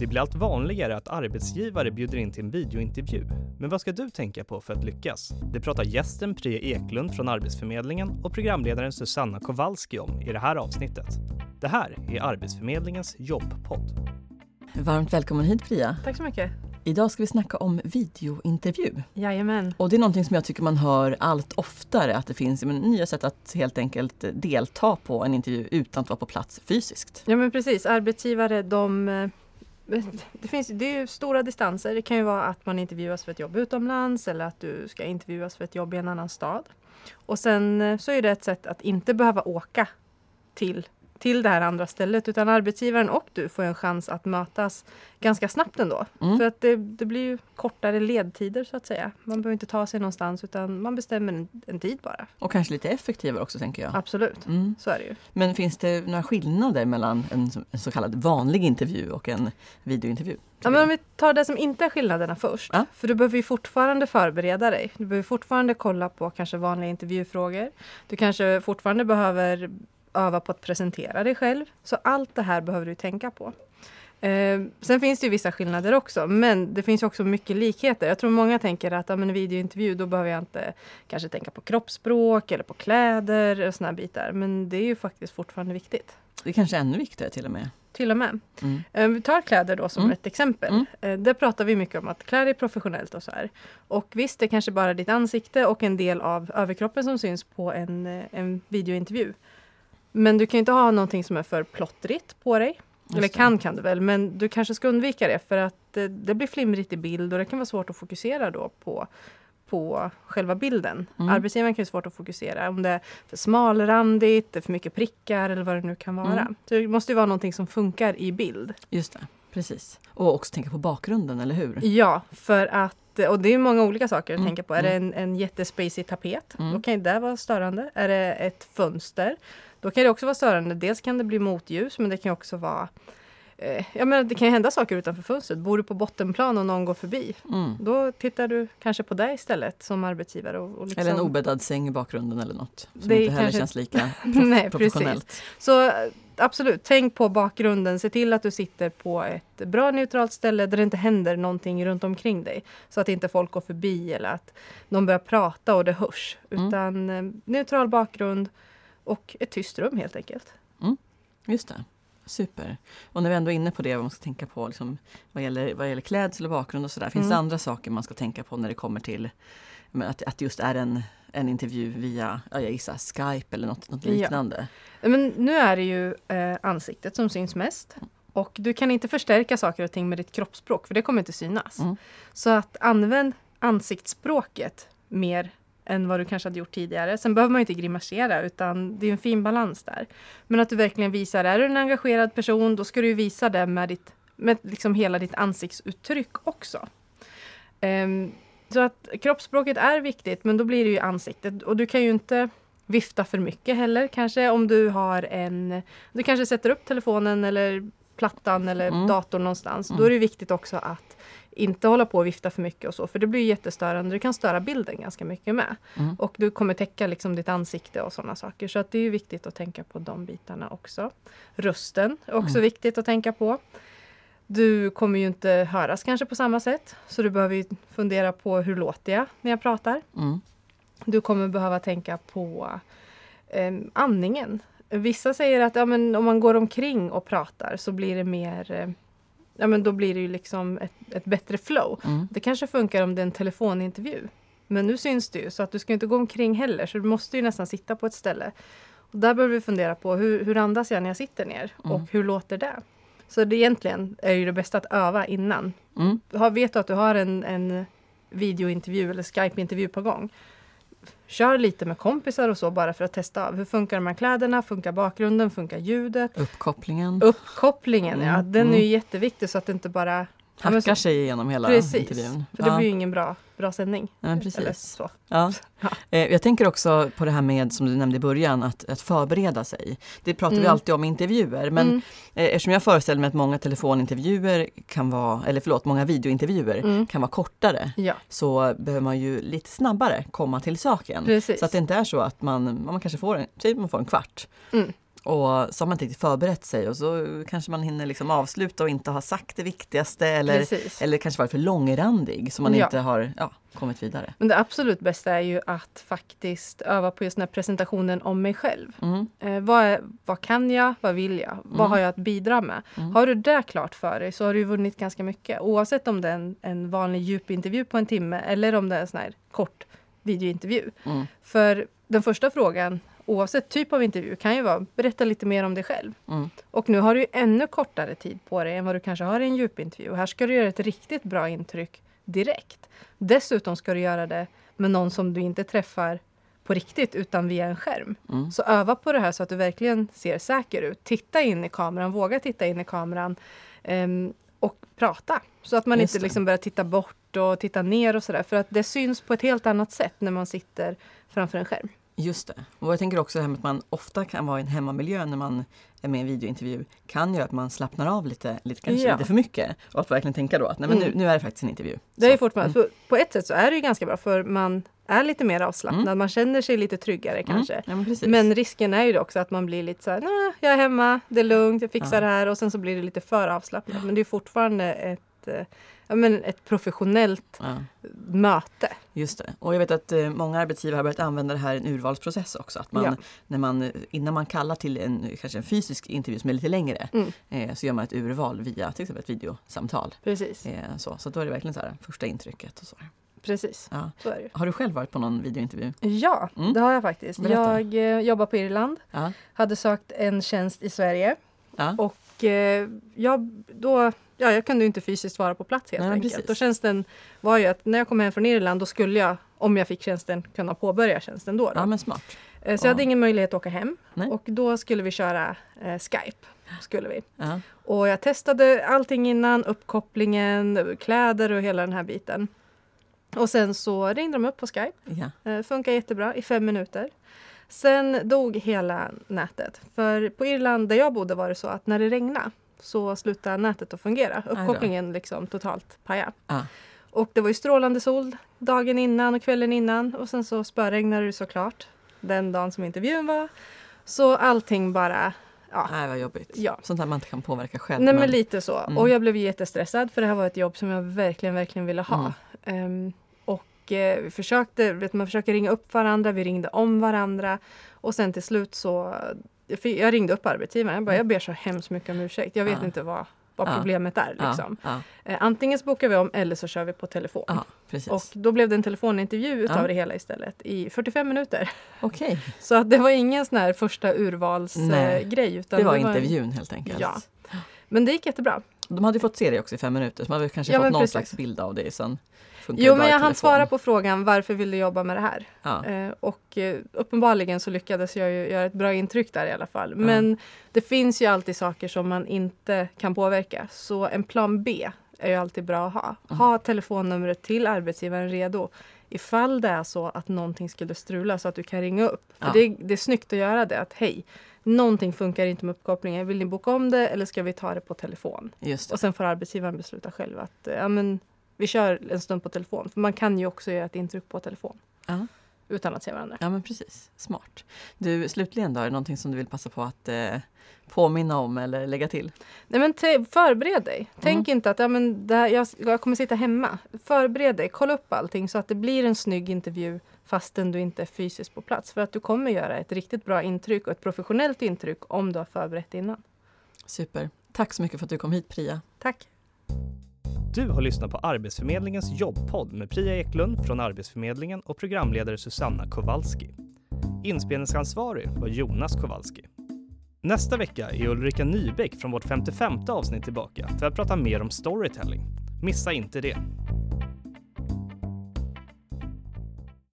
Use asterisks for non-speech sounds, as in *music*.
Det blir allt vanligare att arbetsgivare bjuder in till en videointervju. Men vad ska du tänka på för att lyckas? Det pratar gästen Priya Eklund från Arbetsförmedlingen och programledaren Susanna Kowalski om i det här avsnittet. Det här är Arbetsförmedlingens jobbpodd. Varmt välkommen hit Priya. Tack så mycket. Idag ska vi snacka om videointervju. Jajamän. Och det är någonting som jag tycker man hör allt oftare, att det finns men, nya sätt att helt enkelt delta på en intervju utan att vara på plats fysiskt. Ja men precis, arbetsgivare de eh, *laughs* det, finns, det är ju stora distanser. Det kan ju vara att man intervjuas för ett jobb utomlands eller att du ska intervjuas för ett jobb i en annan stad. Och sen eh, så är det ett sätt att inte behöva åka till till det här andra stället utan arbetsgivaren och du får en chans att mötas ganska snabbt ändå. Mm. För att det, det, blir ju kortare ledtider så att säga. Man behöver inte ta sig någonstans utan man bestämmer en, en tid bara. Och kanske lite effektivare också tänker jag. Absolut, mm. så är det ju. Men finns det några skillnader mellan en, en så kallad vanlig intervju och en videointervju? Ja, men om vi tar det som inte är skillnaderna först. Ja. För du behöver ju fortfarande förbereda dig. Du behöver fortfarande kolla på kanske vanliga intervjufrågor. Du kanske fortfarande behöver öva på att presentera dig själv. Så allt det här behöver du tänka på. Eh, sen finns det ju vissa skillnader också, men det finns också mycket likheter. Jag tror många tänker att ja, men videointervju, då behöver jag inte kanske tänka på kroppsspråk eller på kläder och såna bitar. Men det är ju faktiskt fortfarande viktigt. Det är kanske ännu viktigare till och med. Till och med. Mm. Eh, vi tar kläder då som mm. ett exempel. Mm. Eh, där pratar vi mycket om att klä dig professionellt och så här. Och visst, det är kanske bara ditt ansikte och en del av överkroppen som syns på en, eh, en videointervju. Men du kan inte ha någonting som är för plottrigt på dig. Eller kan kan du väl, men du kanske ska undvika det för att det, det, blir flimrigt i bild och det kan vara svårt att fokusera då på, på själva bilden. Mm. Arbetsgivaren kan ju svårt att fokusera om det är för smalrandigt, för mycket prickar eller vad det nu kan vara. Mm. Så det måste ju vara någonting som funkar i bild. Just det, precis. Och också tänka på bakgrunden, eller hur? Ja, för att och det är många olika saker att mm. tänka på. Är det mm. en, en jättespacig tapet? Mm. Då kan det vara störande. Är det ett fönster? Då kan det också vara störande. Dels kan det bli motljus men det kan också vara eh, Ja, men det kan ju hända saker utanför fönstret. Bor du på bottenplan och någon går förbi, mm. då tittar du kanske på dig istället som arbetsgivare. Och, och liksom... Eller en obäddad säng i bakgrunden eller något som det inte heller kanske... känns lika *laughs* Nej, professionellt. Precis. Så eh, absolut, tänk på bakgrunden. Se till att du sitter på ett bra neutralt ställe där det inte händer någonting runt omkring dig. Så att inte folk går förbi eller att någon börjar prata och det hörs. Mm. Utan eh, neutral bakgrund och ett tyst rum helt enkelt. Mm, just det. Super. Och när vi ändå är inne på det, vad man ska tänka på liksom, vad, gäller, vad gäller klädsel och bakgrund och sådär. Finns mm. det andra saker man ska tänka på när det kommer till att, att just är en, en intervju via, ja, jag gissar, Skype eller något, något liknande? Ja. Men nu är det ju eh, ansiktet som syns mest. Och du kan inte förstärka saker och ting med ditt kroppsspråk för det kommer inte synas. Mm. Så att använd ansiktsspråket mer än vad du kanske hade gjort tidigare. Sen behöver man inte grimasera utan det är en fin balans där. Men att du verkligen visar, är du en engagerad person då ska du visa det med, ditt, med liksom hela ditt ansiktsuttryck också. Um, så att kroppsspråket är viktigt men då blir det ju ansiktet och du kan ju inte vifta för mycket heller kanske om du har en... Du kanske sätter upp telefonen eller plattan eller mm. datorn någonstans. Mm. Då är det viktigt också att inte hålla på och vifta för mycket och så, för det blir jättestörande. Det kan störa bilden ganska mycket med. Mm. Och du kommer täcka liksom ditt ansikte och sådana saker. Så att det är viktigt att tänka på de bitarna också. Rösten är också mm. viktigt att tänka på. Du kommer ju inte höras kanske på samma sätt, så du behöver fundera på hur låter jag när jag pratar. Mm. Du kommer behöva tänka på eh, andningen. Vissa säger att ja, men om man går omkring och pratar så blir det mer eh, ja men då blir det ju liksom ett, ett bättre flow. Mm. Det kanske funkar om det är en telefonintervju. Men nu syns det ju så att du ska inte gå omkring heller så du måste ju nästan sitta på ett ställe. Och där behöver vi fundera på hur, hur andas jag när jag sitter ner mm. och hur låter det? Så det egentligen är ju det bästa att öva innan. Mm. vet du att du har en, en videointervju eller Skype-intervju på gång kör lite med kompisar och så bara för att testa av. Hur funkar de här kläderna? Funkar bakgrunden? Funkar ljudet? Uppkopplingen. Uppkopplingen, mm. ja. Den är ju mm. jätteviktig så att det inte bara hackar sig igenom hela precis, intervjun. För det blir ju ingen bra, bra sändning. Ja, precis. Ja. *laughs* ja. Eh, jag tänker också på det här med, som du nämnde i början, att, att förbereda sig. Det pratar mm. vi alltid om i intervjuer, men mm. Eh, eftersom jag föreställer mig att många telefonintervjuer kan vara, eller förlåt, många videointervjuer mm. kan vara kortare, ja. så behöver man ju lite snabbare komma till saken. Precis. Så att det inte är så att man, man kanske får en, man får en kvart. Och så har man inte riktigt förberett sig och så kanske man hinner liksom avsluta och inte ha sagt det viktigaste eller, eller kanske varit för långrandig så man ja. inte har ja, kommit vidare. Men det absolut bästa är ju att faktiskt öva på just den här presentationen om mig själv. Mm. Eh, vad, är, vad kan jag? Vad vill jag? Mm. Vad har jag att bidra med? Mm. Har du det klart för dig så har du vunnit ganska mycket. Oavsett om det är en, en vanlig djupintervju på en timme eller om det är en sån här kort videointervju. Mm. För den första frågan oavsett typ av intervju kan ju vara berätta lite mer om dig själv. Mm. Och nu har du ännu kortare tid på dig än vad du kanske har i en djupintervju. Här ska du göra ett riktigt bra intryck direkt. Dessutom ska du göra det med någon som du inte träffar på riktigt utan via en skärm. Mm. Så öva på det här så att du verkligen ser säker ut. Titta in i kameran, våga titta in i kameran um, och prata. Så att man Just inte liksom börjar titta bort och titta ner och sådär. För att det syns på ett helt annat sätt när man sitter framför en skärm. Just det. Och jag tänker också det här med att man ofta kan vara i en hemmamiljö när man är med i en videointervju kan göra att man slappnar av lite, lite kanske ja. lite för mycket. Och att verkligen tänka då att nej, men mm. nu, nu är det faktiskt en intervju. Det är fortfarande, mm. På ett sätt så är det ju ganska bra för man är lite mer avslappnad, mm. man känner sig lite tryggare mm. kanske. Ja, men, men, risken är ju också att man blir lite så här, nah, jag är hemma, det är lugnt, jag fixar ja. det här och sen så blir det lite för avslappnat. Men det är fortfarande ett eh, men ett professionellt ja. möte. Just det. Och jag vet att eh, många arbetsgivare har börjat använda det här i en urvalsprocess också. Att man, ja. när man, innan man kallar till en, kanske en fysisk intervju som är lite längre mm. eh, så gör man ett urval via till exempel ett videosamtal. Precis. Eh, så, så då är det verkligen så här, första intrycket. Och så. Precis, ja. så är det. Har du själv varit på någon videointervju? Ja, mm. det har jag faktiskt. Berätta. Jag eh, jobbar på Irland, ja. hade sökt en tjänst i Sverige ja. och eh, jag, då ja, jag kunde inte fysiskt vara på plats helt Nej, enkelt. Precis. Och tjänsten var ju att när jag kom hem från Irland då skulle jag, om jag fick tjänsten, kunna påbörja tjänsten då. då. Ja, men smart. Eh, så ja. jag hade ingen möjlighet att åka hem Nej. och då skulle vi köra eh, Skype. Skulle vi. Ja. Och jag testade allting innan, uppkopplingen, kläder och hela den här biten. Och sen så ringde de upp på Skype. Ja. Eh, funkar jättebra i fem minuter. Sen dog hela nätet. För på Irland där jag bodde var det så att när det regnade så slutade nätet att fungera. Uppkopplingen liksom totalt paja. Ah. Och det var ju strålande sol dagen innan och kvällen innan och sen så spöregnade det såklart den dagen som intervjun var. Så allting bara Ja. Nej vad jobbigt. Ja. Sånt där man inte kan påverka själv. Nej men, men lite så. Mm. Och jag blev jättestressad för det här var ett jobb som jag verkligen, verkligen ville ha. Mm. Um, och uh, vi försökte, vet, man försöker ringa upp varandra, vi ringde om varandra. Och sen till slut så jag ringde upp arbetsgivaren. Jag bara, jag ber så hemskt mycket om ursäkt. Jag vet ja. inte vad, vad ja. problemet är. Liksom. Ja. Eh, antingen så bokar vi om eller så kör vi på telefon. och då blev det en telefonintervju utav det hela istället i 45 minuter. Okay. *laughs* Så att det var ingen sån här första urvalsgrej. Eh, det var det intervjun var... helt enkelt. Men det gick jättebra. De hade fått se det också i fem minuter så man hade kanske fått någon precis. slags bild av det sen Jo, men jag hann svara på frågan varför vill du jobba med det här? Ja. Eh, och eh, uppenbarligen så lyckades jag ju göra ett bra intryck där i alla fall. Men det finns ju alltid saker som man inte kan påverka. Så en plan B är ju alltid bra att ha. Mm. Ha telefonnumret till arbetsgivaren redo ifall det är så att någonting skulle strula så att du kan ringa upp. För ja. det, det är snyggt att göra det. Att hej, någonting funkar inte med uppkopplingen. Vill ni boka om det eller ska vi ta det på telefon? Det. Och sen får arbetsgivaren besluta själv att ja, men, vi kör en stund på telefon. För man kan ju också göra ett intryck på telefon. Ja. Utan att se varandra. Ja men precis, smart. Du slutligen då, är det någonting som du vill passa på att eh, påminna om eller lägga till? Nej men förbered dig. Mm. Tänk inte att ja, men det här, jag, jag kommer sitta hemma. Förbered dig, kolla upp allting så att det blir en snygg intervju fastän du inte är fysiskt på plats. För att du kommer göra ett riktigt bra intryck och ett professionellt intryck om du har förberett innan. Super. Tack så mycket för att du kom hit Priya. Tack. Du har lyssnat på Arbetsförmedlingens jobbpodd med Priya Eklund från Arbetsförmedlingen och programledare Susanna Kowalski. Inspelningsansvarig var Jonas Kowalski. Nästa vecka är Ulrika Nybäck från vårt 55 avsnitt tillbaka för att prata mer om storytelling. Missa inte det!